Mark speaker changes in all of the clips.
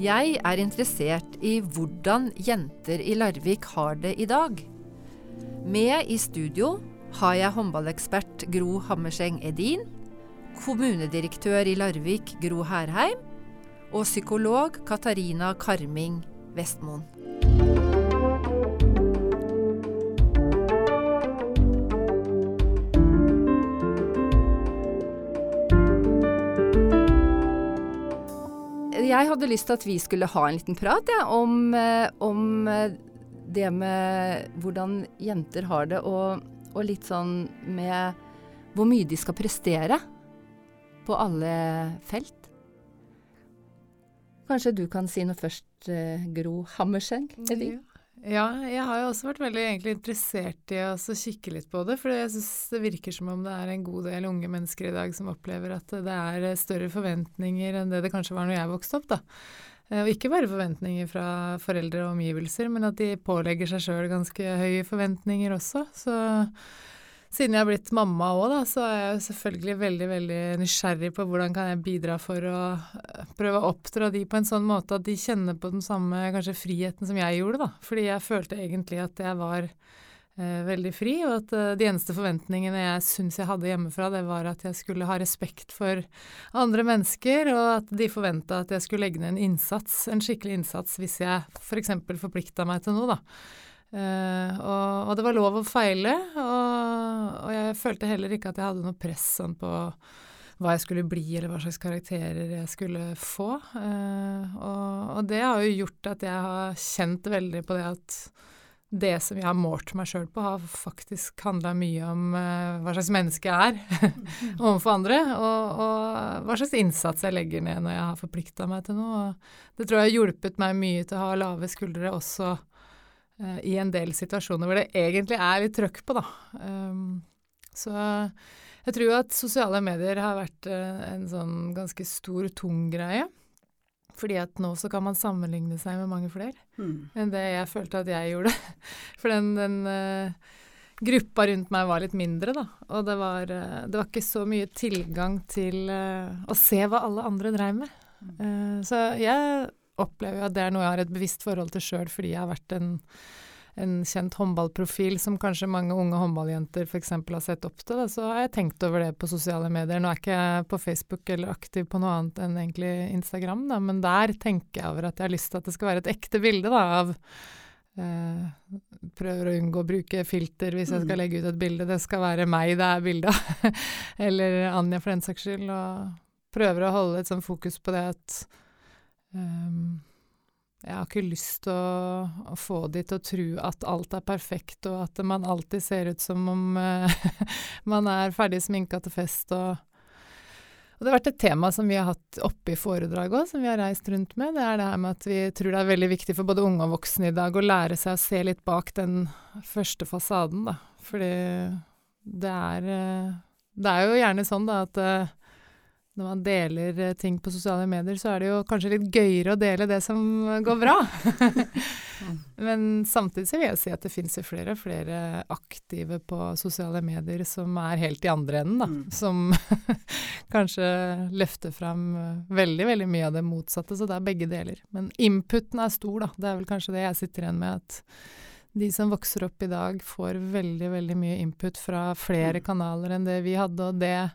Speaker 1: Jeg er interessert i hvordan jenter i Larvik har det i dag. Med i studio har jeg håndballekspert Gro Hammerseng Edin, kommunedirektør i Larvik Gro Herheim og psykolog Katarina Karming Vestmoen. Jeg hadde lyst til at vi skulle ha en liten prat ja, om, eh, om, eh, det med hvordan jenter har det, og, og, litt sånn med hvor mye de skal prestere på alle felt. Kanskje du kan si noe først, eh, Gro Hammerseng?
Speaker 2: Ja. Ja, jeg har jo også vært veldig egentlig interessert i å kikke litt på det. For jeg syns det virker som om det er en god del unge mennesker i dag som opplever at det er større forventninger enn det det kanskje var når jeg vokste opp, da. Eh, og ikke bare forventninger fra foreldre og omgivelser, men at de pålegger seg sjøl ganske høye forventninger også. Så siden jeg har blitt mamma òg, så er jeg selvfølgelig veldig veldig nysgjerrig på hvordan kan jeg bidra for å eh, prøve å oppdra de på en sånn måte at de kjenner på den samme kanskje friheten som jeg gjorde, da. Fordi jeg følte egentlig at jeg var eh, veldig fri, og at eh, de eneste forventningene jeg syns jeg hadde hjemmefra, det var at jeg skulle ha respekt for andre mennesker, og at de forventa at jeg skulle legge ned en innsats, en skikkelig innsats, hvis jeg f.eks. For forplikta meg til noe, da. Uh, og, og, det var lov å feile, og, og, jeg følte heller ikke at jeg hadde noe press sånn på hva jeg skulle bli, eller hva slags karakterer jeg skulle få. Uh, og, og, det har jo gjort at jeg har kjent veldig på det at det som jeg har målt meg sjøl på, har faktisk handla mye om uh, hva slags menneske jeg er overfor andre, og, hva slags innsats jeg legger ned når jeg har forplikta meg til noe. Og det tror jeg har hjulpet meg mye til å ha lave skuldre også i en del situasjoner hvor det egentlig er litt trøkk på, da. Um, så jeg tror at sosiale medier har vært uh, en sånn ganske stor, tung greie. Fordi at nå så kan man sammenligne seg med mange flere mm. enn det jeg følte at jeg gjorde. For den, den uh, gruppa rundt meg var litt mindre, da. Og det var, det var ikke så mye tilgang til å se hva alle andre dreiv med. Mm. så jeg opplever at det er noe jeg har et bevisst forhold til sjøl, fordi jeg har vært en, en kjent håndballprofil som kanskje mange unge håndballjenter f.eks. har sett opp til. Da. Så har jeg tenkt over det på sosiale medier. Nå er jeg ikke jeg på Facebook eller aktiv på noe annet enn egentlig Instagram, da, men der tenker jeg over at jeg har lyst til at det skal være et ekte bilde da, av Uh, prøver å unngå å bruke filter hvis jeg skal mm. legge ut et bilde. Det skal være meg det er bilde av. Eller Anja for den saks skyld. Og prøver å holde et sånn fokus på det at Um, jeg har ikke lyst til å, å, få de til å tro at alt er perfekt, og at man alltid ser ut som om uh, man er ferdig sminka til fest. Og, og, det har vært et tema som vi har hatt oppe i foredraget òg, som vi har reist rundt med. Det er det her med at vi tror det er veldig viktig for både unge og voksne i dag å lære seg å se litt bak den første fasaden, da. Fordi det er, uh, det er jo gjerne sånn da at uh, når man deler eh, ting på sosiale medier, så er det jo kanskje litt gøyere å dele det som går bra. Men samtidig så vil jeg si at det finnes jo flere og flere aktive på sosiale medier som er helt i andre enden, da. Mm. Som kanskje løfter fram eh, veldig, veldig mye av det motsatte. Så det er begge deler. Men inputen er stor, da. Det er vel kanskje det jeg sitter igjen med. at de som vokser opp i dag, får veldig, veldig mye input fra flere mm. kanaler enn det vi hadde, og det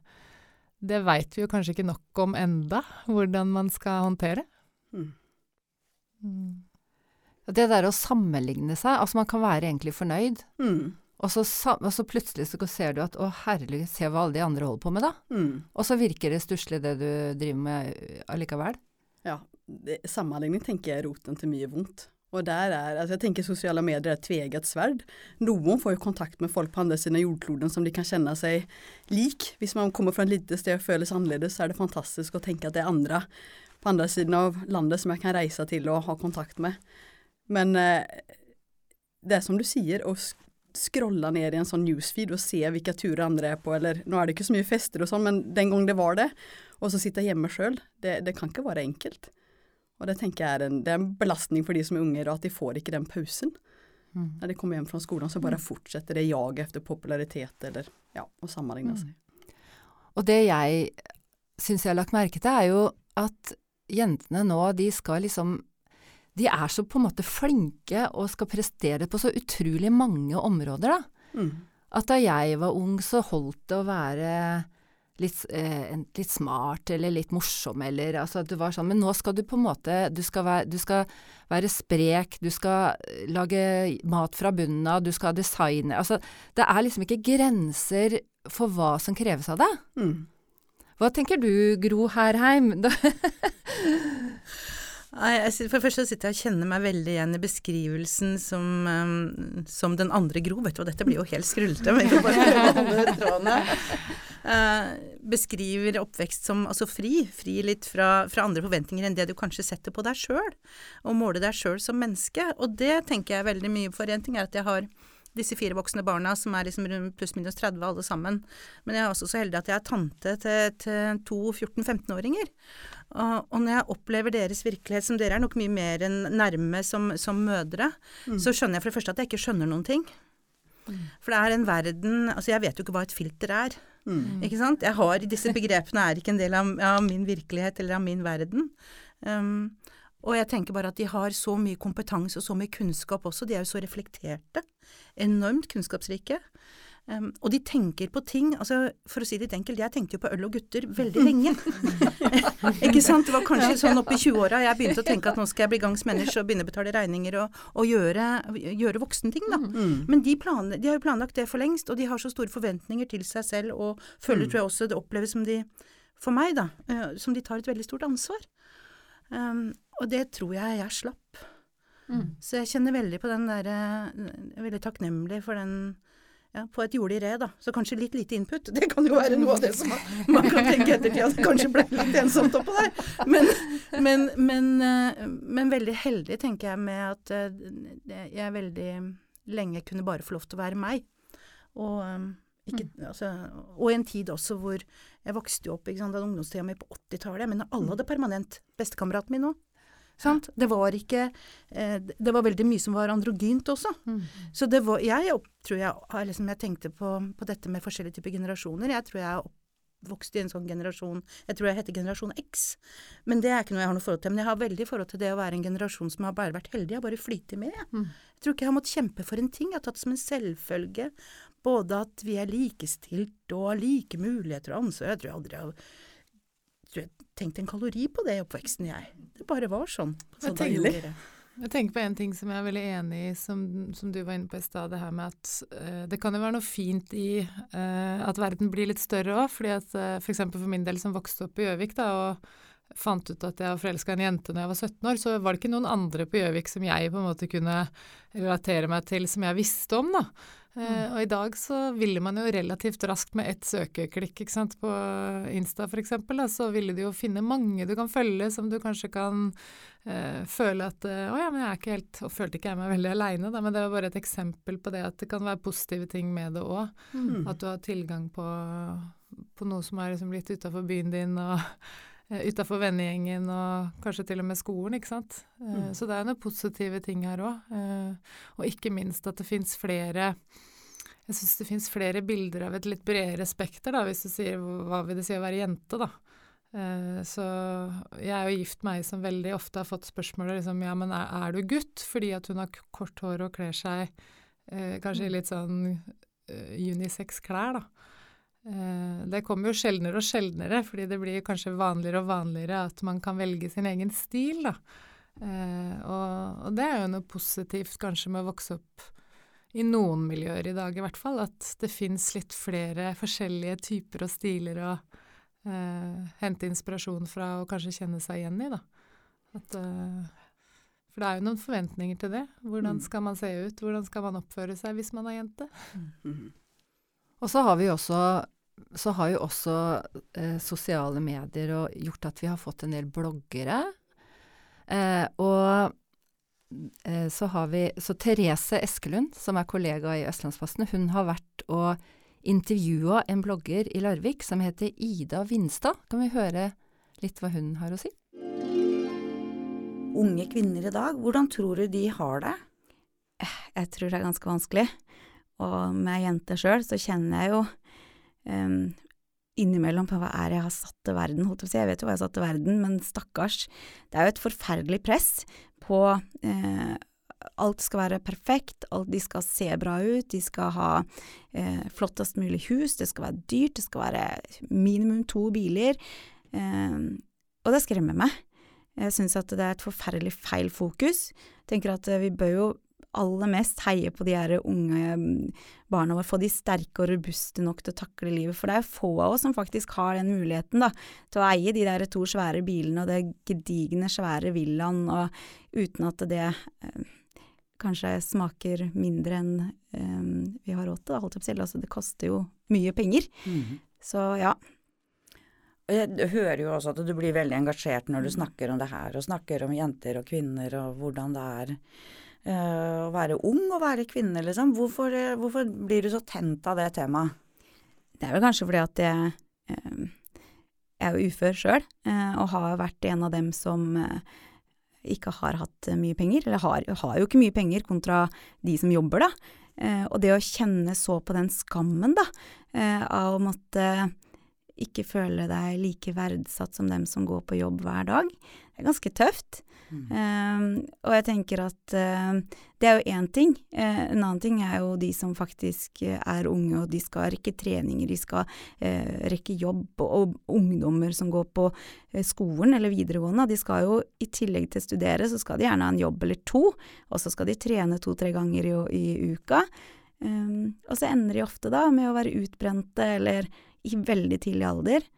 Speaker 2: det veit vi jo kanskje ikke nok om enda, hvordan man skal håndtere. Mm.
Speaker 1: Mm. Det der å sammenligne seg, altså man kan være egentlig fornøyd, mm. og, så, og, så, plutselig så ser du at å herregud, se hva alle de andre holder på med, da. Mm. Og så virker det stusslig det du driver med allikevel.
Speaker 3: Ja, det, sammenligning tenker jeg er roten til mye vondt. Og der er, altså jeg tenker sosiale medier er et tveegget sverd. Noen får jo kontakt med folk på andre siden av jordkloden som de kan kjenne seg lik. Hvis man kommer fra et lite sted og føles annerledes, så er det fantastisk å tenke at det er andre på andre siden av landet som jeg kan reise til og ha kontakt med. Men eh, det er som du sier, å scrolle ned i en sånn newsfeed og se hvilke turer andre er på, eller nå er det ikke så mye fester og sånn, men den gang det var det, og så sitte hjemme sjøl, det, det kan ikke være enkelt. Og det tenker jeg er en, det er en belastning for de som er unger, og at de får ikke den pausen. Mm. Når de kommer hjem fra skolen, så bare mm. fortsetter det jaget etter popularitet eller ja, å sammenligne mm. seg.
Speaker 1: Og det jeg syns jeg har lagt merke til, er jo at jentene nå, de skal liksom De er så på en måte flinke og skal prestere på så utrolig mange områder, da.
Speaker 3: Mm.
Speaker 1: At da jeg var ung, så holdt det å være litt, eh, litt smart eller litt morsom, eller altså at du var sånn Men nå skal du på en måte Du skal være, du skal være sprek, du skal eh, lage mat fra bunnen av, du skal designe Altså, det er liksom ikke grenser for hva som kreves av deg.
Speaker 3: Mm.
Speaker 1: Hva tenker du, Gro Herheim?
Speaker 4: For det første sitter jeg og kjenner meg veldig igjen i beskrivelsen som, um, som den andre Gro. Vet du hva, dette blir jo helt skrullete, men jeg kan bare holde trådene. Uh, beskriver oppvekst som altså fri. Fri litt fra, fra, andre forventninger enn det du kanskje setter på deg sjøl. Og måler deg sjøl som menneske. Og det tenker jeg veldig mye for. En ting er at jeg har disse fire voksne barna som er liksom pluss minus 30 alle sammen. Men jeg er også så heldig at jeg er tante til, til to 14-15-åringer. Og, og, når jeg opplever deres virkelighet, som dere er nok mye mer enn nærme som, som mødre, mm. så skjønner jeg for det første at jeg ikke skjønner noen ting. Mm. For det er en verden Altså, jeg vet jo ikke hva et filter er. Mm. Ikke sant? Jeg har Disse begrepene er ikke en del av, av min virkelighet eller av min verden. Um, og jeg tenker bare at de har så mye kompetanse og så mye kunnskap også. De er jo så reflekterte. Enormt kunnskapsrike. Um, og de tenker på ting altså For å si det litt enkelt, jeg tenkte jo på øl og gutter veldig lenge. ikke sant? Det var kanskje sånn oppi i 20-åra jeg begynte å tenke at nå skal jeg bli gangs menneske og begynne å betale regninger og, og gjøre, gjøre voksenting, da. Mm. Men de, plan, de, har jo planlagt det for lengst, og de har så store forventninger til seg selv og føler, mm. tror jeg også, det oppleves som de, for meg, da, uh, som de tar et veldig stort ansvar. Um, og det tror jeg jeg slapp. Mm. Så jeg kjenner veldig på den derre er veldig takknemlig for den ja, på et jorde i re, da. Så kanskje litt lite input. Det kan jo være noe av det som man, man kan tenke ettertid, at det kanskje ble litt ensomt oppå der. Men, men, men, eh, men, veldig heldig, tenker jeg, med at eh, jeg veldig lenge kunne bare få lov til å være meg. Og, eh, ikke, mm. altså, og i en tid også hvor jeg vokste opp ikke sant, den ungdomstida mi på 80-tallet, men alle hadde permanent. Bestekameraten min òg. Sant? Det var ikke eh, Det var veldig mye som var androgynt også. Mm. Så det var Jeg tror jeg liksom, Jeg tenkte på, på, dette med forskjellige typer generasjoner. Jeg tror jeg vokste i en sånn generasjon Jeg tror jeg heter generasjon X. Men det er ikke noe jeg har noe forhold til. Men jeg har veldig forhold til det å være en generasjon som har bare vært heldig. Jeg har bare flytet med. Mm. Jeg tror ikke jeg har måttet kjempe for en ting. Jeg har tatt det som en selvfølge. Både at vi er likestilt og har like muligheter og ansvar. Jeg tror jeg aldri har tror jeg tenkte en kalori på det i oppveksten, jeg. Det bare var sånn. Så
Speaker 2: jeg, tenker, jeg tenker på en ting som jeg er veldig enig i, som, som du var inne på i stad, det her med at uh, det kan jo være noe fint i uh, at verden blir litt større òg. fordi at uh, f.eks. For, for min del som vokste opp i Gjøvik da, og fant ut at jeg var forelska i en jente når jeg var 17 år, så var det ikke noen andre på Gjøvik som jeg på en måte kunne relatere meg til, som jeg visste om, da. Uh, og i dag så ville man jo relativt raskt med ett søkeklikk ikke sant, på Insta f.eks., så ville du jo finne mange du kan følge som du kanskje kan eh, føle at uh, Å ja, men jeg er ikke helt Og følte ikke jeg meg veldig aleine, men det var bare et eksempel på det at det kan være positive ting med det òg. Mm. At du har tilgang på, på noe som er liksom litt utafor byen din, og uh, utafor vennegjengen og kanskje til og med skolen, ikke sant. Mm. Så det er noen positive ting her òg. og ikke minst at det fins flere jeg syns det fins flere bilder av et litt bredere spekter, da, hvis du sier hva vil det si å være jente, da. Eh, så jeg er jo gift meg som veldig ofte har fått spørsmålet liksom ja, men er, er, du gutt? Fordi at hun har kort hår og kler seg eh, kanskje i litt sånn uh, unisex klær, da. Eh, det kommer jo sjeldnere og sjeldnere, fordi det blir kanskje vanligere og vanligere at man kan velge sin egen stil, da. Eh, og, og, det er jo noe positivt kanskje med å vokse opp i noen miljøer i dag i hvert fall, at det fins litt flere forskjellige typer og stiler å eh, hente inspirasjon fra og kanskje kjenne seg igjen i, da. At, eh, for det er jo noen forventninger til det. Hvordan mm. skal man se ut? Hvordan skal man oppføre seg hvis man er jente? Mm.
Speaker 1: Og så har vi også så har jo også eh, sosiale medier gjort at vi har fått en del bloggere. Eh, og så har vi Så Therese Eskelund, som er kollega i Østlandsposten, hun har vært og intervjua en blogger i Larvik som heter Ida Vinstad. Kan vi høre litt hva hun har å si?
Speaker 5: Unge kvinner i dag, hvordan tror du de har det? Eh, jeg tror det er ganske vanskelig. Og med jenter sjøl så kjenner jeg jo um, innimellom på hva er jeg har satt til verden, holdt jeg på å si. Jeg vet jo hva jeg har satt til verden, men stakkars. Det er jo et forferdelig press på eh, Alt skal være perfekt, alt, de skal se bra ut, de skal ha eh, flottest mulig hus, det skal være dyrt, det skal være minimum to biler. Eh, og det skremmer meg. Jeg syns at det er et forferdelig feil fokus. Jeg tenker at eh, vi bør jo aller mest heie på de her unge mm, barna våre, få de sterke og robuste nok til å takle livet. For det er få av oss som faktisk har den muligheten da, til å eie de der to svære bilene og det gedigne, svære villaen, og uten at det eh, kanskje smaker mindre enn eh, vi har råd til. Da, holdt jeg på å. Altså, det koster jo mye penger.
Speaker 6: Mhm.
Speaker 5: Så ja.
Speaker 6: Jeg hører jo også at du blir veldig engasjert når du snakker om det her, og snakker om jenter og kvinner og hvordan det er å være ung og være kvinne, liksom. Hvorfor, eh, hvorfor blir du så tent av det temaet?
Speaker 5: Det er vel kanskje fordi at jeg, eh, jeg er jo ufør sjøl, eh, og har vært en av dem som eh, ikke har hatt eh, mye penger. Eller har, har jo ikke mye penger kontra de som jobber, da. Eh, og det å kjenne så på den skammen, da, eh, av å måtte ikke føle deg like verdsatt som dem som går på jobb hver dag, det er ganske tøft. Eh, og jeg tenker at uh, det er jo én ting. Uh, en annen ting er jo de som faktisk eh, er unge, og de skal rekke treninger, de skal uh, rekke jobb, og, og ungdommer som går på skolen eller videregående, de skal jo i tillegg til å studere, så skal de gjerne ha en jobb eller to, og så skal de trene to-tre ganger i, i uka. Um, og så ender de ofte da med å være utbrente eller i veldig tidlig alder.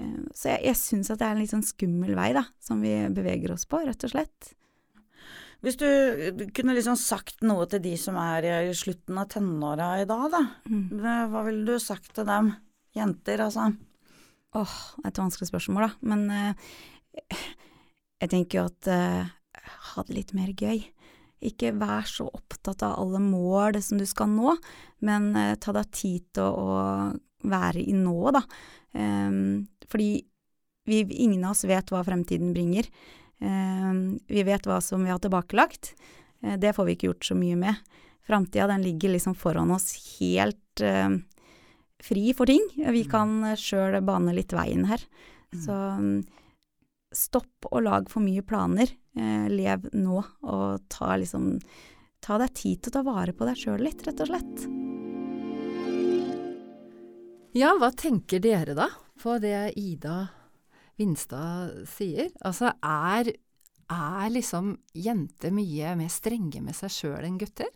Speaker 5: Um, så jeg, jeg syns at det er en litt sånn skummel vei da, som vi beveger oss på, rett og slett.
Speaker 6: Hvis du kunne liksom sagt noe til de som er i slutten av tenåra i dag, da.
Speaker 5: Mm.
Speaker 6: Hva ville du sagt til dem? Jenter, altså.
Speaker 5: Åh, er et vanskelig spørsmål, da. Men eh, jeg tenker jo at eh, ha det litt mer gøy. Ikke vær så opptatt av alle mål som du skal nå, men eh, ta deg tid til å, å være i nå, da. Um, fordi vi, ingen av oss vet hva fremtiden bringer. Um, vi vet hva som vi har tilbakelagt. Uh, det får vi ikke gjort så mye med. Framtida den ligger liksom foran oss helt eh, fri for ting. Vi kan uh, sjøl bane litt veien her. Så um, stopp å lage for mye planer. Uh, lev nå, og ta liksom Ta deg tid til å ta vare på deg sjøl litt, rett og slett.
Speaker 1: Ja, hva tenker dere da på det Ida Vinstad sier? Altså, er, er liksom jenter mye mer strenge med seg sjøl enn gutter?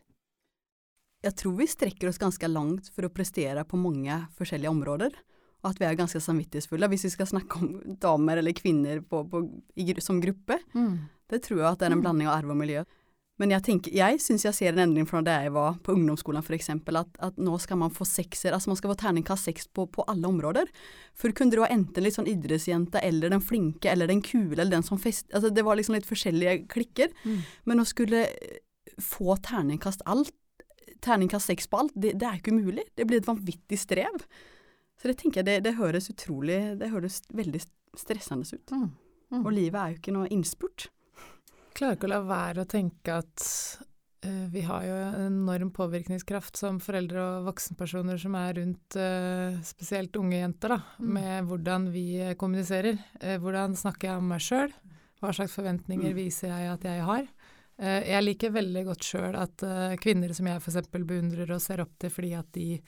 Speaker 3: Jeg tror vi strekker oss ganske langt for å prestere på mange forskjellige områder. Og at vi er ganske samvittighetsfulle hvis vi skal snakke om damer eller kvinner på, på, i, som gruppe. Det tror jeg at det er en blanding av arv og miljø. Men jeg, tenker, jeg syns jeg ser en endring fra det jeg var på ungdomsskolen f.eks. At, at nå skal man få sekser, altså man skal få terningkast seks på, på alle områder. Før kunne du ha enten litt sånn idrettsjente eller den flinke eller den kule eller den som fest... Altså det var liksom litt forskjellige klikker.
Speaker 1: Mm.
Speaker 3: Men å skulle få terningkast alt, terningkast seks på alt, det, det er ikke umulig. Det blir et vanvittig strev. Så det tenker jeg, det, det høres utrolig Det høres veldig stressende ut.
Speaker 1: Mm. Mm.
Speaker 3: Og livet er jo ikke noe innspurt.
Speaker 2: Klarer ikke å la være å tenke at uh, vi har jo en enorm påvirkningskraft som foreldre og voksenpersoner som er rundt uh, spesielt unge jenter, da,
Speaker 3: Mm.
Speaker 2: med hvordan vi eh, kommuniserer. Uh, hvordan snakker jeg om meg sjøl? Hva slags forventninger
Speaker 3: Mm.
Speaker 2: viser jeg at jeg har? Jeg liker veldig godt sjøl at kvinner som jeg f.eks. beundrer og ser opp til fordi at de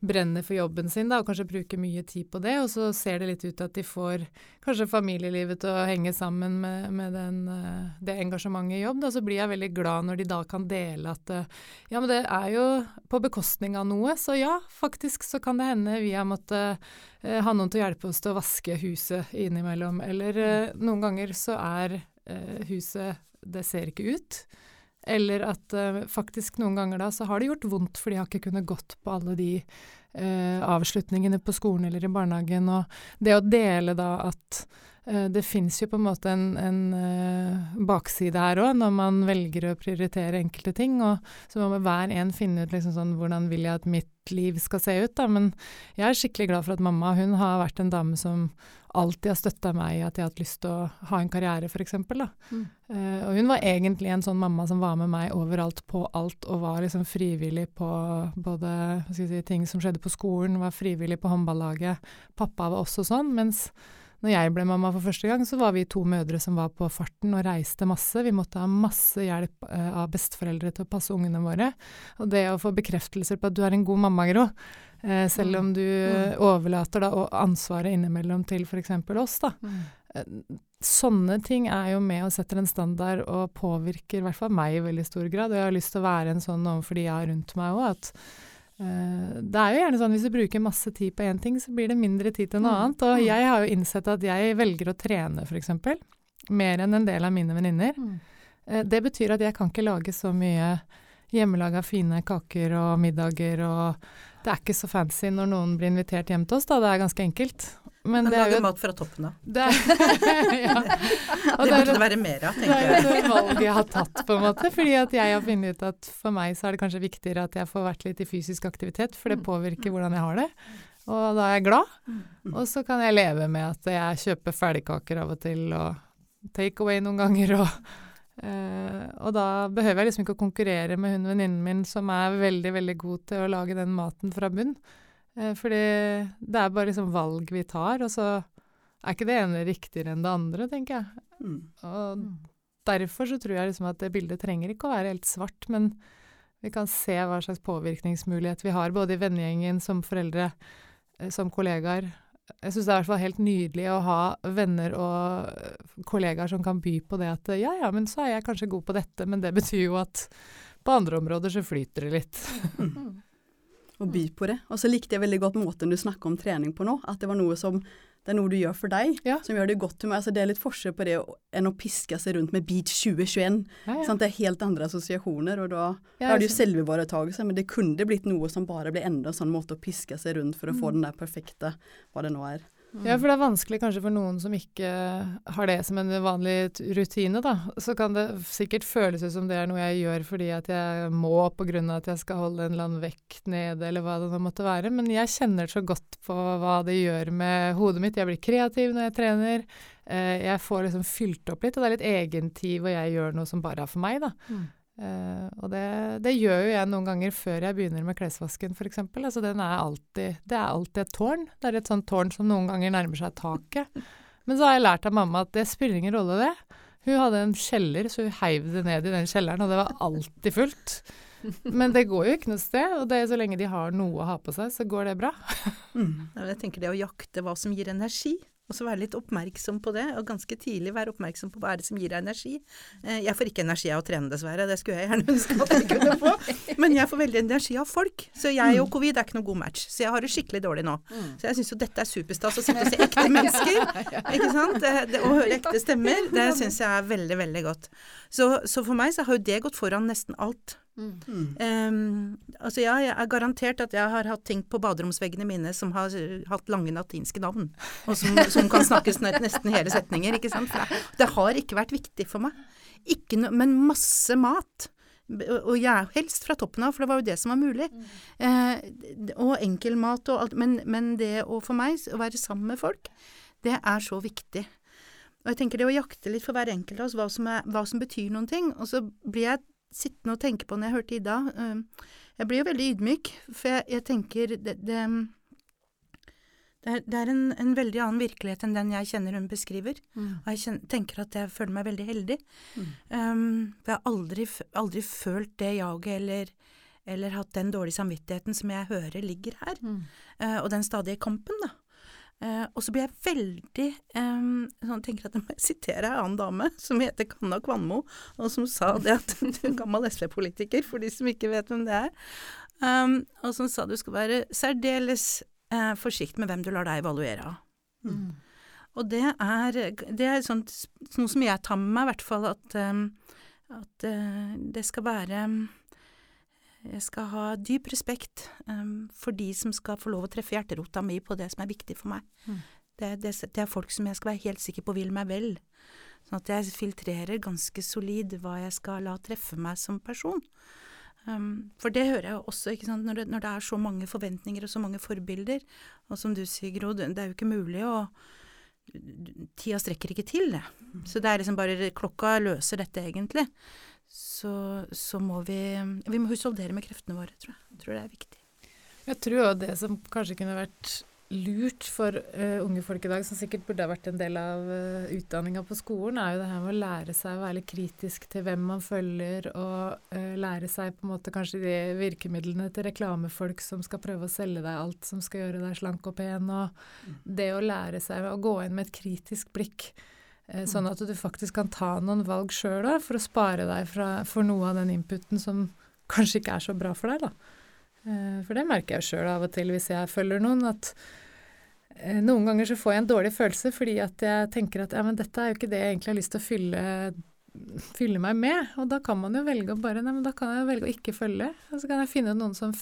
Speaker 2: brenner for jobben sin da, og kanskje bruker mye tid på det, og så ser det litt ut til at de får kanskje familielivet til å henge sammen med, med den, eh, det engasjementet i jobb. Da, så blir jeg veldig glad når de da kan dele at eh, ja, men det er jo på bekostning av noe, så ja, faktisk så kan det hende vi har måttet eh, ha noen til å hjelpe oss til å vaske huset innimellom. Eller noen ganger så er huset Det ser ikke ut. Eller at uh, faktisk noen ganger da så har det gjort vondt, for de har ikke kunnet gått på alle de uh, avslutningene på skolen eller i barnehagen. Og det å dele da at uh, det fins jo på en måte en, en bakside her òg, når man velger å prioritere enkelte ting. Og så må hver en finne ut liksom sånn hvordan vil jeg at mitt liv skal se ut, da. Men jeg er skikkelig glad for at mamma hun har vært en dame som alltid har støtta meg i at jeg har hatt lyst til å ha en karriere, f.eks.
Speaker 1: Mm.
Speaker 2: Uh, og hun var egentlig en sånn mamma som var med meg overalt på alt, og var liksom frivillig på både si, ting som skjedde på skolen, var frivillig på håndballaget. Pappa var også sånn. mens når jeg ble mamma for første gang, så var vi to mødre som var på farten og reiste masse. Vi måtte ha masse hjelp uh, av besteforeldre til å passe ungene våre. Og det å få bekreftelser på at du er en god mamma, Gro, Eh, selv om du mm. overlater da, ansvaret innimellom til f.eks. oss. da. Mm. Eh, sånne ting er jo med og setter en standard og påvirker i hvert fall meg i veldig stor grad. Og jeg har lyst til å være en sånn overfor de jeg har rundt meg òg. At uh, det er jo gjerne sånn hvis du bruker masse tid på én ting, så blir det mindre tid til noe mm. annet. Og mm. jeg har jo innsett at jeg velger å trene, f.eks. Mer enn en del av mine venninner. Mm. Uh, det betyr at jeg kan ikke lage så mye hjemmelaga fine kaker og middager og det er ikke så fancy når noen blir invitert hjem til oss, da. Det er ganske enkelt.
Speaker 4: Men, Men jo mat fra toppen av. Det, ja. det burde det være mer av, tenker
Speaker 2: jeg. Det er et valg jeg har tatt, på en måte. Fordi at jeg har funnet ut at for meg så er det kanskje viktigere at jeg får vært litt i fysisk aktivitet, for det mm. påvirker hvordan jeg har det. Og da er jeg glad. Mm. Og så kan jeg leve med at jeg kjøper ferdigkaker av og til, og take away noen ganger, og Uh, og da behøver jeg liksom ikke å konkurrere med hun venninnen min som er veldig, veldig god til å lage den maten fra bunn. Uh, fordi det er bare liksom valg vi tar, og så er ikke det ene riktigere enn det andre, tenker jeg. Mm. Og mm. derfor så tror jeg liksom at det bildet trenger ikke å være helt svart, men vi kan se hva slags påvirkningsmulighet vi har, både i vennegjengen, som foreldre, uh, som kollegaer, jeg syns det er hvert fall helt nydelig å ha venner og kollegaer som kan by på det at ja, ja, men så er jeg kanskje god på dette, men det betyr jo at på andre områder så flyter det litt.
Speaker 3: Mm. Å by på det. Og så likte jeg veldig godt måten du snakka om trening på nå. At det var noe som det er noe du gjør for deg, ja. som gjør det godt humør. Altså, det er litt forskjell på det enn å piske seg rundt med Beat 2021. Ja, ja. Det er helt andre assosiasjoner, og da, da er det jo selvivaretakelse, men det kunne blitt noe som bare ble enda sånn måte å piske seg rundt for å få mm. den der perfekte, hva det nå er.
Speaker 2: Ja, for det er vanskelig kanskje for noen som ikke har det som en vanlig rutine, da. Så kan det sikkert føles ut som det er noe jeg gjør fordi at jeg må pga. at jeg skal holde en eller annen vekt nede, eller hva det nå måtte være. Men jeg kjenner så godt på hva det gjør med hodet mitt. Jeg blir kreativ når jeg trener. Eh, jeg får liksom fylt opp litt, og det er litt egentid hvor jeg gjør noe som bare er for meg, da. Mm. Uh, og det, det, gjør jo jeg noen ganger før jeg begynner med klesvasken, f.eks. Altså, det er alltid et tårn. Det er et sånt tårn som noen ganger nærmer seg taket. Men så har jeg lært av mamma at det spiller ingen rolle, det. Hun hadde en kjeller, så hun heiv det ned i den kjelleren, og det var alltid fullt. Men det går jo ikke noe sted, og det er så lenge de har noe å ha på seg, så går det bra.
Speaker 4: mm. Jeg tenker det å jakte hva som gir energi, og så være litt oppmerksom på det, og ganske tidlig være oppmerksom på hva er det som gir deg energi. Eh, jeg får ikke energi av å trene, dessverre, det skulle jeg gjerne ønske at jeg kunne få. Men jeg får veldig energi av folk. Så jeg og covid er ikke noe god match. Så jeg har det skikkelig dårlig nå. Så jeg syns jo dette er superstas, å sitte og se ekte mennesker. Ikke sant? Det, å høre ekte stemmer, det syns jeg er veldig, veldig godt. Så, så for meg så har jo det gått foran nesten alt. Mm. Um, altså ja, jeg er garantert at jeg har hatt ting på baderomsveggene mine som har hatt lange latinske navn, og som, som kan snakkes nesten hele setninger, ikke sant. Det, det, har ikke vært viktig for meg. No, men masse mat. Og jeg helst fra toppen av, for det var jo det som var mulig. Mm. Eh, og enkel mat og alt. Men, men det å for meg, å være sammen med folk, det er så viktig. Og jeg tenker det å jakte litt for hver enkelt av oss, hva som, er, hva som betyr noen ting. Og så blir jeg sittende og tenke på når jeg hørte Ida. Uh, jeg blir jo veldig ydmyk, for jeg, jeg tenker det, det, det, er, det er en, en, veldig annen virkelighet enn den jeg kjenner hun beskriver. Mm. Og jeg kjenner, tenker at jeg føler meg veldig heldig. Mm. Um, for jeg har aldri, aldri følt det jaget eller, eller hatt den dårlige samvittigheten som jeg hører ligger her. Mm. Uh, og den stadige kampen, da. Uh, og så blir jeg veldig eh, sånn, tenker at jeg må sitere en annen dame som heter Kanna Kvanmo, og som sa det at du er gammel SV-politiker, for de som ikke vet hvem det er, um, og som sa du skal være særdeles eh, forsiktig med hvem du lar deg evaluere av. Mm. Og det er, det er sånt, noe som jeg tar med meg, i hvert fall, at, um, at uh, det skal være jeg skal ha dyp respekt um, for de som skal få lov å treffe hjerterota mi på det som er viktig for meg. Mm. Det, det, det, er folk som jeg skal være helt sikker på vil meg vel. Sånn at jeg filtrerer ganske solid hva jeg skal la treffe meg som person. Um, for det hører jeg også, når det, når det, er så mange forventninger og så mange forbilder. Og som du sier, Gro, det er jo ikke mulig å Tida strekker ikke til, det. Så det er liksom bare Klokka løser dette, egentlig. Så, så må vi Vi må husholdere med kreftene våre, tror jeg. Jeg tror det er viktig.
Speaker 2: Jeg tror jo det som kanskje kunne vært lurt for uh, unge folk i dag, som sikkert burde ha vært en del av uh, utdanninga på skolen, er jo det her med å lære seg å være litt kritisk til hvem man følger, og uh, lære seg på en måte kanskje de virkemidlene til reklamefolk som skal prøve å selge deg alt som skal gjøre deg slank og pen, og det å lære seg å gå inn med et kritisk blikk. Sånn at du faktisk kan ta noen valg sjøl for å spare deg fra, for noe av den inputen som kanskje ikke er så bra for deg. da. Eh, for det merker jeg sjøl av og til hvis jeg følger noen, at eh, noen ganger så får jeg en dårlig følelse fordi at jeg tenker at ja, men dette er jo ikke det jeg egentlig har lyst til å fylle, fylle meg med. Og da kan man jo velge å bare Nei, men da kan jeg velge å ikke følge. Og så kan jeg finne noen som,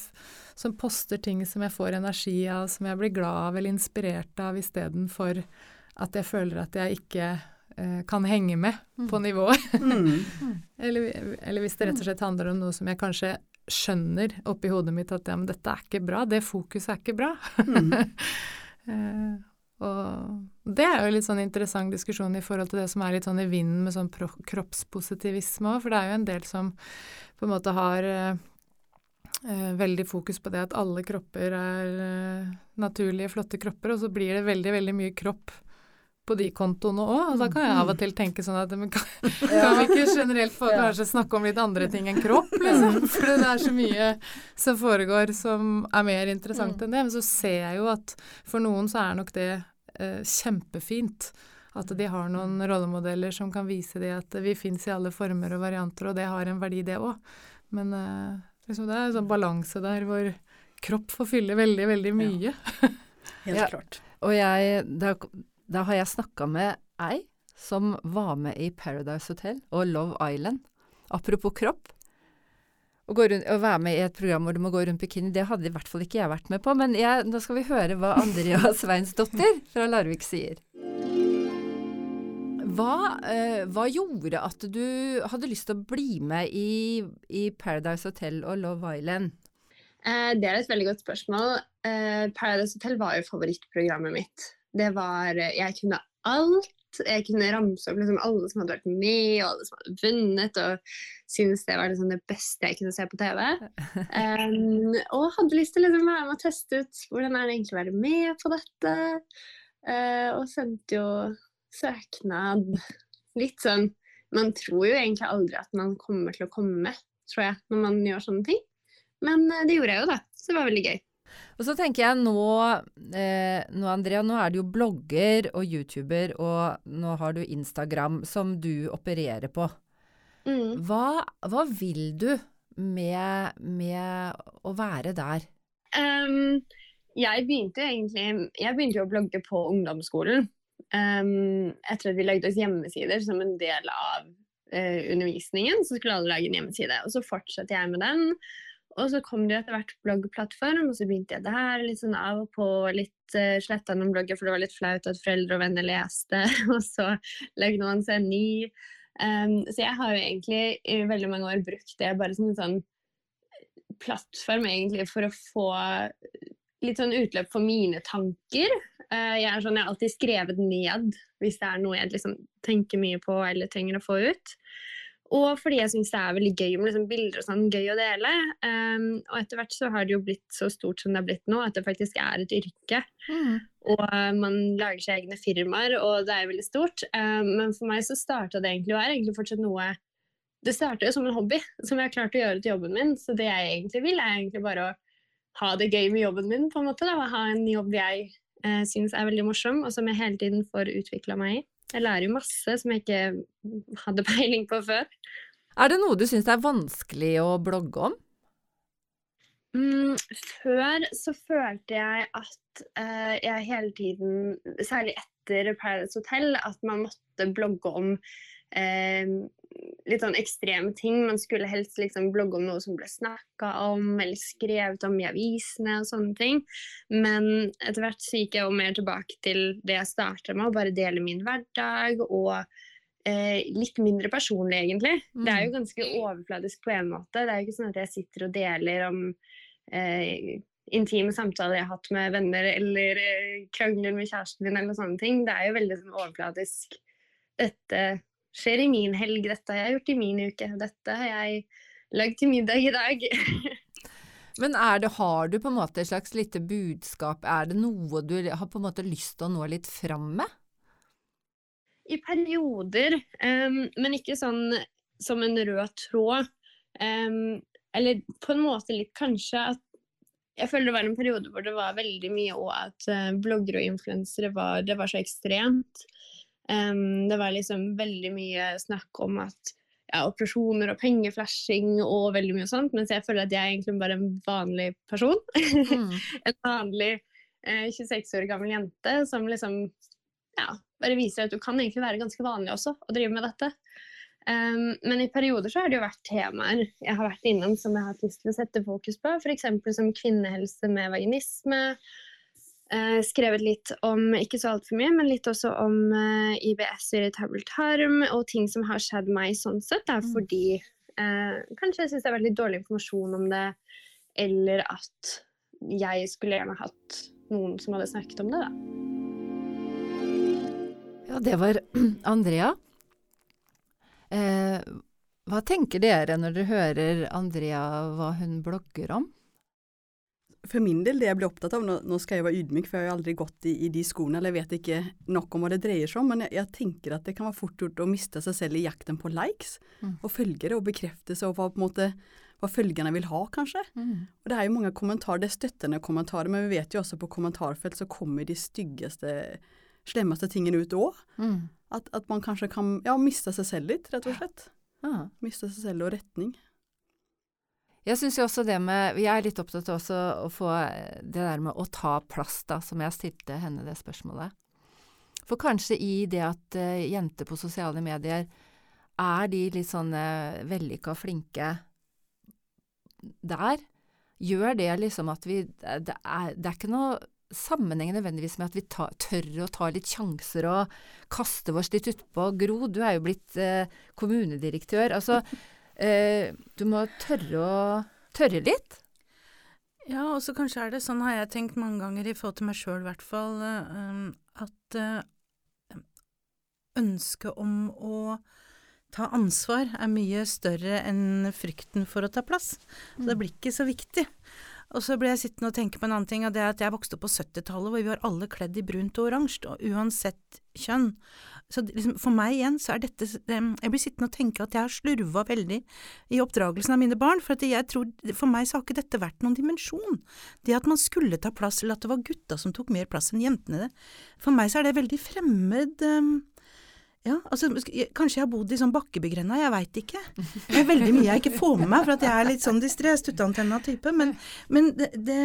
Speaker 2: som poster ting som jeg får energi av, som jeg blir glad av eller inspirert av, istedenfor at jeg føler at jeg ikke eh, kan henge med på mm. nivået. Mm. eller, eller, hvis det rett og slett handler om noe som jeg kanskje skjønner oppi hodet mitt at ja, men dette er ikke bra, det fokuset er ikke bra. Mm. uh, og det er jo litt sånn interessant diskusjon i forhold til det som er litt sånn i vinden med sånn kroppspositivisme òg, for det er jo en del som på en måte har uh, uh, veldig fokus på det at alle kropper er naturlige, flotte kropper, og så blir det veldig, veldig mye kropp på de kontoene òg. Og da kan jeg av og til tenke sånn at men kan, kan vi ikke generelt få kanskje snakke om litt andre ting enn kropp, liksom? For det er så mye som foregår som er mer interessant mm. enn det. Men så ser jeg jo at for noen så er nok det eh, kjempefint. At de har noen rollemodeller som kan vise det at vi fins i alle former og varianter, og det har en verdi, det òg. Men eh, liksom det er en sånn balanse der hvor kropp får fylle veldig, veldig mye.
Speaker 3: Ja. Helt klart.
Speaker 1: Og jeg, det da har jeg snakka med ei som var med i Paradise Hotel og Love Island. Apropos kropp. Å, rundt, å, være med i et program hvor du må gå rundt bikini, det hadde i hvert fall ikke jeg vært med på. Men jeg, nå skal vi høre hva Andrea Sveinsdottir fra Larvik sier. Hva, eh, hva, gjorde at du hadde lyst til å bli med i, i Paradise Hotel og Love Island?
Speaker 7: Eh, det er et veldig godt spørsmål. Eh, Paradise Hotel var jo favorittprogrammet mitt. Det var Jeg kunne alt. Jeg kunne ramse opp liksom alle som hadde vært med, og alle som hadde vunnet, og syntes det var liksom det beste jeg kunne se på TV. Um, og hadde lyst til liksom å være med og teste ut hvordan er det egentlig å være med på dette. Uh, og sendte jo søknad litt sånn Man tror jo egentlig aldri at man kommer til å komme med, tror jeg, når man gjør sånne ting. Men uh, det gjorde jeg jo, da. Så det var veldig gøy.
Speaker 1: Og så tenker jeg nå, eh, nå, Andrea, nå er du jo blogger og YouTuber, og nå har du Instagram som du opererer på. Mm. Hva, hva, vil du med, med å være der?
Speaker 7: Um, jeg begynte egentlig Jeg begynte jo å blogge på ungdomsskolen. Um, etter at vi lagde oss hjemmesider som en del av uh, undervisningen, så skulle alle lage en hjemmeside. Og så fortsatte jeg med den. Og så kom det etter hvert bloggplattform, og så begynte jeg der litt sånn av og på. Litt uh, sletta noen blogger, for det var litt flaut at foreldre og venner leste. Og så lagde man seg ny. Um, så jeg har jo egentlig i veldig mange år brukt det bare som en sånn plattform egentlig for å få litt sånn utløp for mine tanker. Uh, jeg, sånn, jeg har alltid skrevet ned hvis det er noe jeg liksom tenker mye på eller trenger å få ut. Og fordi jeg syns det er veldig gøy med liksom bilder og sånn, gøy å dele. Um, og etter hvert så har det jo blitt så stort som det har blitt nå, at det faktisk er et yrke. Mm. Og uh, man lager seg egne firmaer, og det er veldig stort. Um, men for meg så starta det egentlig, og er egentlig fortsatt noe Det starta jo som en hobby, som jeg har klart å gjøre til jobben min. Så det jeg egentlig vil, er egentlig bare å ha det gøy med jobben min, på en måte. Da, ha en jobb jeg uh, syns er veldig morsom, og som jeg hele tiden får utvikla meg i. Jeg lærer jo masse som jeg ikke hadde peiling på før.
Speaker 1: Er det noe du syns er vanskelig å blogge om?
Speaker 7: Mm, før så følte jeg at uh, jeg hele tiden, særlig etter Paradise Hotel, at man måtte blogge om uh, litt sånn ekstreme ting. Man skulle helst liksom blogge om noe som ble snakka om, eller skrevet om i avisene og sånne ting. Men etter hvert så gikk jeg jo mer tilbake til det jeg starta med, å bare dele min hverdag. og eh, litt mindre personlig, egentlig. Mm. Det er jo mm. ganske overfladisk på en måte. Det er jo ikke sånn at jeg sitter og deler om eh, intime samtaler jeg har hatt med venner, eller eh, krangler med kjæresten min, eller sånne ting. Det er jo veldig sånn overfladisk. Dette skjer i min helg, dette har jeg gjort i min uke, dette har jeg lagd til middag i dag.
Speaker 1: Men det, har du på en måte et slags lite budskap, er det noe du har på en måte lyst til å nå litt fram med?
Speaker 7: I perioder, um, men ikke sånn som en rød tråd. Um, eller på en måte litt kanskje at jeg føler det var en periode hvor det var veldig mye og at uh, og influensere var, det var så ekstremt. Um, det var liksom veldig mye snakk om at ja, operasjoner og pengeflashing og veldig mye sånt, mens jeg føler at jeg er egentlig bare en vanlig person. Mm. en vanlig eh, 26 år gammel jente som liksom ja, bare viser at du kan egentlig være ganske vanlig også og drive med dette. Um, men i perioder så har det jo vært temaer jeg har vært innom som jeg har hatt lyst til å sette fokus på. F.eks. som kvinnehelse med vaginisme. Uh, skrevet litt om, ikke så altfor mye, men litt også om eh, IBS, irritabel tarm, og ting som har skjedd meg sånn sett. Det er mm. fordi eh, kanskje jeg syns det er veldig dårlig informasjon om det, eller at jeg skulle gjerne hatt noen som hadde snakket om det, da.
Speaker 1: Ja, det var Andrea. Eh, hva tenker dere når dere hører Andrea hva hun blogger om?
Speaker 3: For min del, det jeg blir opptatt av, nå, nå skal jeg være ydmyk, for jeg har aldri gått i, i de skoene, eller jeg vet ikke nok om hva det dreier seg om, men jeg, jeg, tenker at det kan være fort gjort å miste seg selv i jakten på likes mm. og følgere og bekreftelse, og hva, på en måte, hva følgerne vil ha, kanskje. Mm. Og Det er jo mange kommentarer, det er støttende kommentarer, men vi vet jo også på kommentarfelt så kommer de styggeste, slemmeste tingene ut òg. Mm. At, at, man kanskje kan ja, miste seg selv litt, rett og slett. Ja. Miste seg selv og retning.
Speaker 1: Jeg syns jo også det med Jeg er litt opptatt av å få det der med å ta plass, da, som jeg stilte henne det spørsmålet. For kanskje i det at uh, jenter på sosiale medier er de litt sånn uh, vellykka flinke der, gjør det liksom at vi det er, det er ikke noe sammenheng nødvendigvis med at vi ta, tør å ta litt sjanser og kaste oss litt utpå. Gro, du er jo blitt eh, kommunedirektør. Altså, eh, du må tørre å tørre litt.
Speaker 4: Ja, og så kanskje er det sånn, har jeg tenkt mange ganger i forhold til meg sjøl i hvert fall, uh, at uh, ønsket om å ta ansvar er mye større enn frykten for å ta plass. Så det mm. blir ikke så viktig. Og så ble jeg sittende og tenke på en annen ting, og det er at jeg vokste opp på 70-tallet hvor vi var alle kledd i brunt og oransje, og uansett kjønn. Så liksom, for meg igjen så er dette Jeg blir sittende og tenke at jeg har slurva veldig i oppdragelsen av mine barn, for tror For meg så har ikke dette vært noen dimensjon. Det at man skulle ta plass, eller at det var gutta som tok mer plass enn jentene, For meg så er det veldig fremmed um, ja, altså kanskje jeg har bodd i sånn bakkebegrenda, jeg veit ikke. Det er veldig mye jeg ikke får med meg, for at jeg er litt sånn distré, stutteantenna-type. Men, men det, det,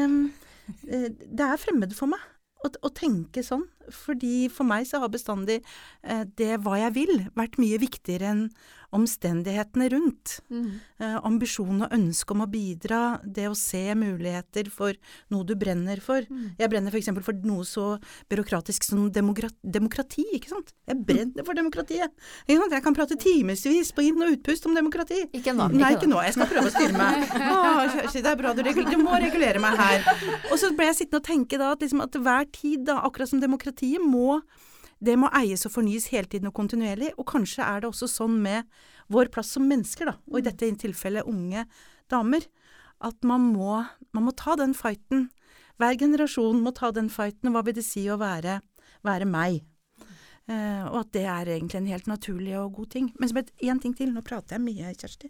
Speaker 4: eh, det, er fremmed for meg å, å, tenke sånn. Fordi for meg så har bestandig eh, det hva jeg vil, vært mye viktigere enn omstendighetene rundt. Mm. Eh, ambisjon og ønske om å bidra, det å se muligheter for noe du brenner for. Mm. Jeg brenner f.eks. For, for noe så byråkratisk som demokrati, ikke sant. Jeg brenner for demokratiet. Jeg kan prate timevis på inn- og utpust om demokrati.
Speaker 1: Ikke nå.
Speaker 4: Nei, ikke nå. Jeg skal prøve å styre meg. Å, det er bra du, du, må regulere meg her. Og så ble jeg sittende og tenke da at, liksom, at hver tid, da, akkurat som demokratiet, må det må eies og fornyes hele tiden og kontinuerlig, og kanskje er det også sånn med vår plass som mennesker, da, og i mm. dette tilfellet unge damer, at man må, man må ta den fighten. Hver generasjon må ta den fighten, hva vil det si å være, være meg? Uh, og at det er egentlig en helt naturlig og god ting. Men én ting til, nå prater jeg mye, Kjersti.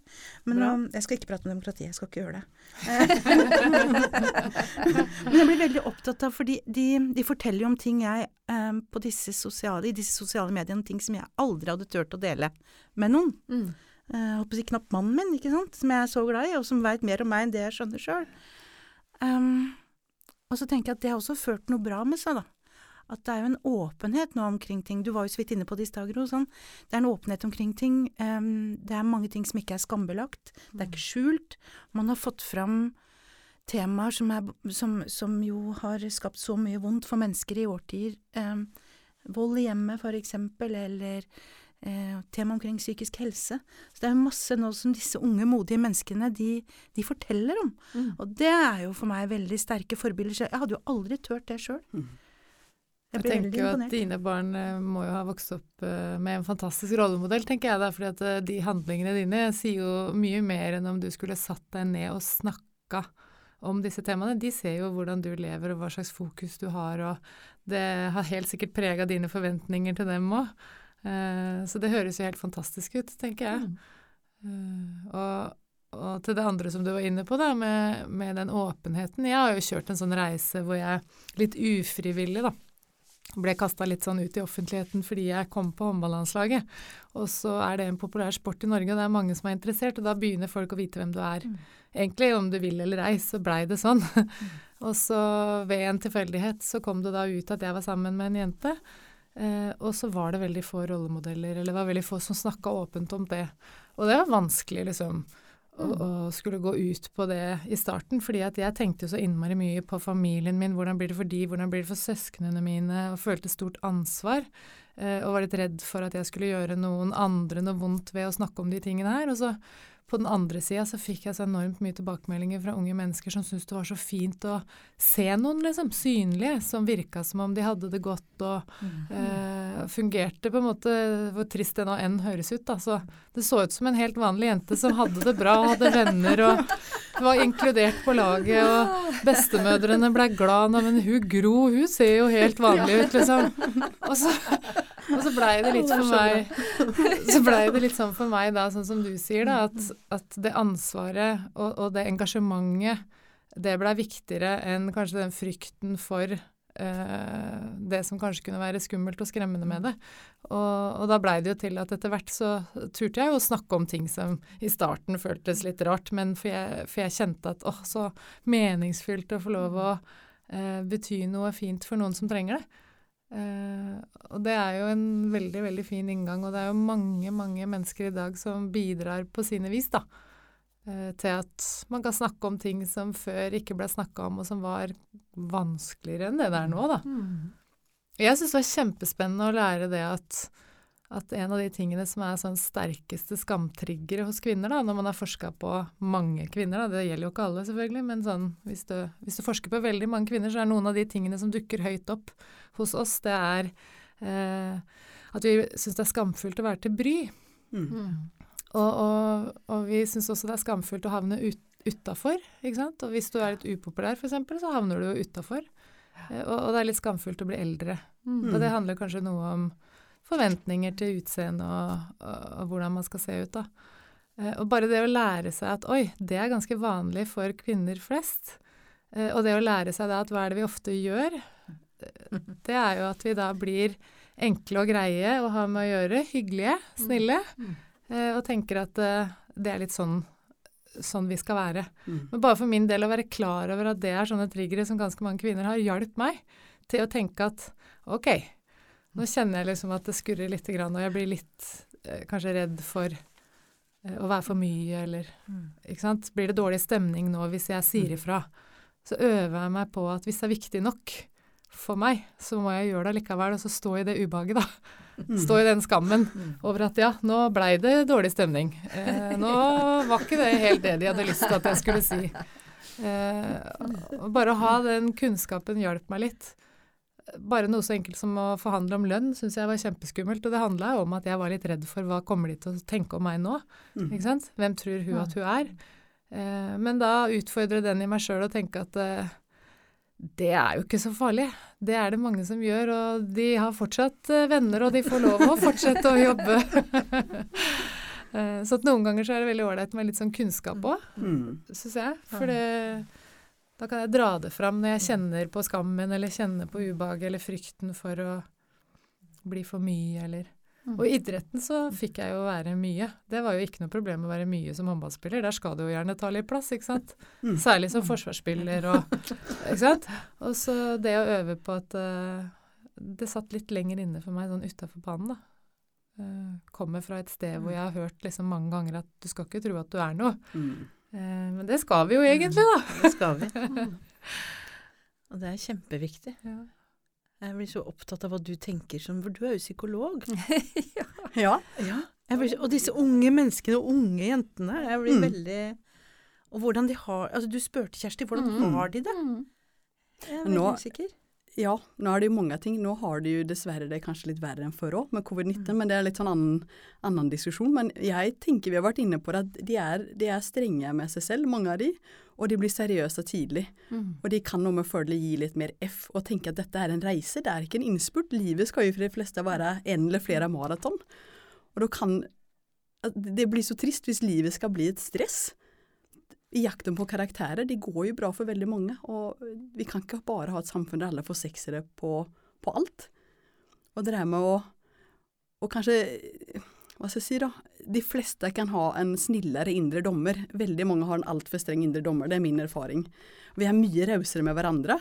Speaker 4: Men nå, jeg skal ikke prate om demokrati, jeg skal ikke gjøre det. Men jeg blir veldig opptatt av, fordi de, de forteller jo om ting jeg um, på disse sosiale, i disse sosiale mediene, ting som jeg aldri hadde turt å dele med noen. Mm. Uh, håper jeg knapt mannen min, ikke sant, som jeg er så glad i, og som veit mer om meg enn det jeg skjønner sjøl. Um, og så tenker jeg at det har også ført noe bra med seg, da at det er jo en åpenhet nå omkring ting. Du var jo så vidt inne på det i stad, Gro. Sånn. Det er en åpenhet omkring ting. Um, det er mange ting som ikke er skambelagt. Det er ikke skjult. Man har fått fram temaer som, er, som, som jo har skapt så mye vondt for mennesker i årtier. Um, vold i hjemmet, for eksempel, eller eh, tema omkring psykisk helse. Så det er masse nå som disse unge, modige menneskene de, de forteller om.
Speaker 1: Mm.
Speaker 4: Og det er jo for meg veldig sterke forbilder. Jeg hadde jo aldri turt det sjøl.
Speaker 3: Mm.
Speaker 2: Jeg
Speaker 4: jeg
Speaker 2: tenker jo at dine barn eh, må jo ha vokst opp eh, med en fantastisk rollemodell, tenker jeg da. fordi at eh, de handlingene dine sier jo mye mer enn om du skulle satt deg ned og snakka om disse temaene. De ser jo hvordan du lever og hva slags fokus du har, og det har helt sikkert prega dine forventninger til dem òg. Så det høres jo helt fantastisk ut, tenker jeg. Mm. og, og til det andre som du var inne på, da, med, med den åpenheten. Jeg har jo kjørt en sånn reise hvor jeg litt ufrivillig, da, ble kasta litt sånn ut i offentligheten fordi jeg kom på håndballandslaget. Og så er det en populær sport i Norge, og det er mange som er interessert, og da begynner folk å vite hvem du er. Egentlig, om du vil eller ei, så blei det sånn. og så ved en tilfeldighet så kom det da ut at jeg var sammen med en jente. Eh, og så var det veldig få rollemodeller, eller det var veldig få som snakka åpent om det. Og det var vanskelig, liksom, å, å skulle gå ut på det i starten. fordi at jeg tenkte så innmari mye på familien min, hvordan blir det for de, hvordan blir det for søsknene mine, og følte stort ansvar. Eh, og var litt redd for at jeg skulle gjøre noen andre noe vondt ved å snakke om de tingene her. Og så på den andre sida så fikk jeg så enormt mye tilbakemeldinger fra unge mennesker som syntes det var så fint å se noen liksom synlige, som virka som om de hadde det godt og eh, fungerte på en måte Hvor trist det nå enn høres ut, da. Så det så ut som en helt vanlig jente som hadde det bra, og hadde venner og var inkludert på laget, og bestemødrene ble glad. Nå, men hun Gro, hun ser jo helt vanlig ut, liksom. Og så, og så blei det litt for meg Så blei det litt sånn for meg da, sånn som du sier, da, at, at det ansvaret og, og det engasjementet, det blei viktigere enn kanskje den frykten for eh, det som kanskje kunne være skummelt og skremmende med det. Og, og da blei det jo til at etter hvert så turte jeg jo å snakke om ting som i starten føltes litt rart, men for jeg, for jeg kjente at åh, så meningsfylt å få lov å eh, bety noe fint for noen som trenger det. Eh, og det er jo en veldig, veldig fin inngang, og det er jo mange, mange mennesker i dag som bidrar på sine vis, da. Uh, til at man kan snakke om ting som før ikke ble snakka om, og som var vanskeligere enn det det er nå, da. Jeg syns det var kjempespennende å lære det at, at en av de tingene som er sånn sterkeste skamtriggere hos kvinner, da, når man har forska på mange kvinner, da, det gjelder jo ikke alle selvfølgelig, men sånn, hvis, du, hvis du forsker på veldig mange kvinner, så er noen av de tingene som dukker høyt opp hos oss, det er eh, at vi syns det er skamfullt å være til bry.
Speaker 3: Mm.
Speaker 2: Og, og, og vi syns også det er skamfullt å havne ut, utafor. Og hvis du er litt upopulær, f.eks., så havner du jo utafor. Eh, Og, og det er litt skamfullt å bli eldre. Og det handler kanskje noe om forventninger til utseende og, og, og hvordan man skal se ut, da. Eh, Og bare det å lære seg at oi, det er ganske vanlig for kvinner flest. Eh, Og det å lære seg da at hva er det vi ofte gjør, det er jo at vi da blir enkle og greie å ha med å gjøre, hyggelige, snille, eh, og tenker at det er litt sånn, sånn vi skal være.
Speaker 3: Mm.
Speaker 2: Men bare for min del å være klar over at det er sånne triggere som ganske mange kvinner har, hjalp meg til å tenke at ok, nå kjenner jeg liksom at det skurrer litt, og jeg blir litt eh, kanskje redd for eh, å være for mye, eller ikke sant. Blir det dårlig stemning nå hvis jeg sier ifra? Så øver jeg meg på at hvis det er viktig nok for meg, så må jeg gjøre det likevel, og så stå i det ubehaget, da. Stå i den skammen over at ja, nå blei det dårlig stemning. Eh, nå var ikke det helt det de hadde lyst til at jeg skulle si. Eh, bare å ha den kunnskapen hjalp meg litt. Bare noe så enkelt som å forhandle om lønn syns jeg var kjempeskummelt. Og det handla jo om at jeg var litt redd for hva kommer de til å tenke om meg nå? Ikke sant? Hvem tror hun at hun er? Eh, men da utfordre den i meg sjøl og tenke at eh, det er jo ikke så farlig. Det er det mange som gjør, og de har fortsatt eh, venner, og de får lov å fortsette å jobbe. Eh, så noen ganger så er det veldig ålreit med litt sånn kunnskap òg,
Speaker 3: Mm.
Speaker 2: syns jeg. For det, da kan jeg dra det fram når jeg kjenner på skammen, eller kjenner på ubehaget, eller frykten for å bli for mye, eller Og i idretten så fikk jeg jo være mye. Det var jo ikke noe problem å være mye som håndballspiller. Der skal du jo gjerne ta litt plass, ikke sant.
Speaker 3: Mm.
Speaker 2: Særlig som forsvarsspiller og Ikke sant. Og så det å øve på at uh, Det satt litt lenger inne for meg sånn utafor banen, da. Eh, kommer fra et sted hvor jeg har hørt liksom mange ganger at du skal ikke tro at du er noe.
Speaker 3: Mm.
Speaker 2: Eh, men det skal vi jo egentlig, da.
Speaker 4: Det skal vi. Og det er kjempeviktig.
Speaker 2: Ja.
Speaker 4: Jeg blir så opptatt av hva du tenker som For du er jo psykolog.
Speaker 3: Ja.
Speaker 4: Ja. Jeg blir, og disse unge menneskene og unge jentene. Jeg blir
Speaker 3: Mm.
Speaker 4: veldig Og hvordan de har Altså, du spurte Kjersti, hvordan
Speaker 3: Mm.
Speaker 4: har de det? Jeg er veldig usikker.
Speaker 3: Ja, nå er det jo mange ting. Nå har det jo dessverre det kanskje litt verre enn før òg, med covid-19.
Speaker 4: Mm.
Speaker 3: Men det er litt sånn annen, annen diskusjon. Men jeg tenker vi har vært inne på det at de er, de er strenge med seg selv, mange av de. Og de blir seriøse tidlig.
Speaker 4: Mm.
Speaker 3: Og de kan noe med fordel gi litt mer F og tenke at dette er en reise, det er ikke en innspurt. Livet skal jo for de fleste være en eller flere maraton. Og da kan Det blir så trist hvis livet skal bli et stress. I jakten på karakterer. Det går jo bra for veldig mange. Og vi kan ikke bare ha et samfunn der alle får seksere på, på alt. Og det der med å, Og kanskje Hva skal jeg si, da? De fleste kan ha en snillere indre dommer. Veldig mange har en altfor streng indre dommer. Det er min erfaring. Vi er mye rausere med hverandre.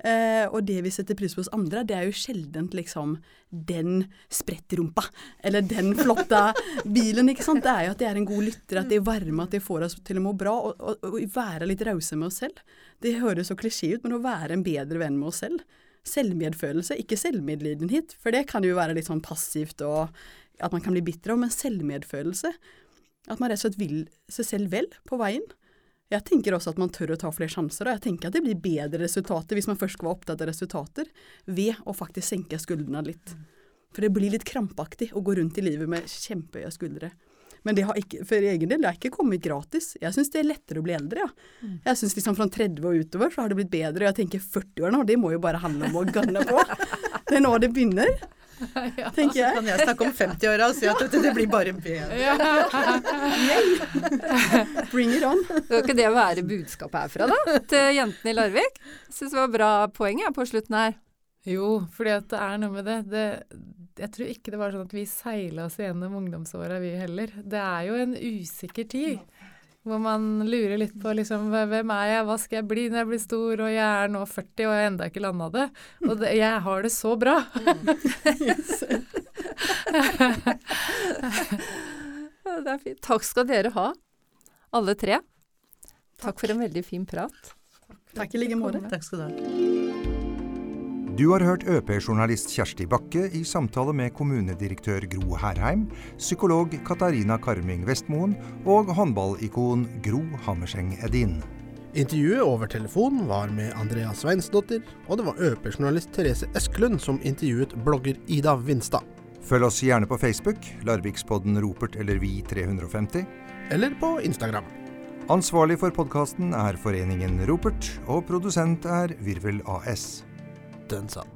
Speaker 3: Eh, og det vi setter pris på hos andre, det er jo sjeldent liksom den sprettrumpa, eller den flotte bilen, ikke sant. Det er jo at de er en god lytter, at de er varme, at de får oss til å må bra, og, og, og være litt rause med oss selv. Det høres så klisjé ut, men å være en bedre venn med oss selv. Selvmedfølelse, ikke selvmedlidenhet, for det kan jo være litt sånn passivt og at man kan bli bitter av, men selvmedfølelse. At man rett og slett vil seg selv vel på veien. Jeg tenker også at man tør å ta flere sjanser, og jeg tenker at det blir bedre resultater hvis man først skal være opptatt av resultater, ved å faktisk senke skuldrene litt. For det blir litt krampaktig å gå rundt i livet med kjempehøye skuldre. Men det har ikke, for egen del, det har ikke kommet gratis. Jeg syns det er lettere å bli eldre, ja. Jeg syns liksom fra 30 og utover så har det blitt bedre, og jeg tenker 40 år nå, det må jo bare handle om å gunne på. Det er nå det begynner, tenker jeg.
Speaker 4: Kan jeg snakke om 50-åra og si at dette det blir bare bedre?
Speaker 3: Bring it on.
Speaker 1: Skal ikke det være budskapet herfra, da? Til jentene i Larvik? Syns det var bra poeng jeg, på slutten her.
Speaker 2: Jo, fordi at det er noe med det. det jeg tror ikke det var sånn at vi seila oss gjennom ungdomsåra, vi heller. Det er jo en usikker tid. Hvor man lurer litt på liksom, hvem er jeg, hva skal jeg bli når jeg blir stor, og jeg er nå 40 og jeg enda ikke landa det. Og det, jeg har det så bra.
Speaker 1: Det er fint. Takk skal dere ha, alle tre. Takk for en veldig fin prat.
Speaker 3: Takk i like måte.
Speaker 4: Takk skal du ha.
Speaker 8: Du har hørt ØP-journalist Kjersti Bakke i samtale med kommunedirektør Gro Herheim, psykolog Katarina Karming Vestmoen og håndballikon Gro Hammerseng Edin.
Speaker 9: Intervjuet over telefon var med Andrea Sveinsdottir, og det var ØP-journalist Therese Eskelund som intervjuet blogger Ida Vinstad.
Speaker 8: Følg oss gjerne på Facebook, Larvikspodden Ropert eller Vi 350.
Speaker 9: Eller på Instagram.
Speaker 8: Ansvarlig for podkasten er Foreningen Ropert, og produsent er Virvel AS.
Speaker 9: Den satt.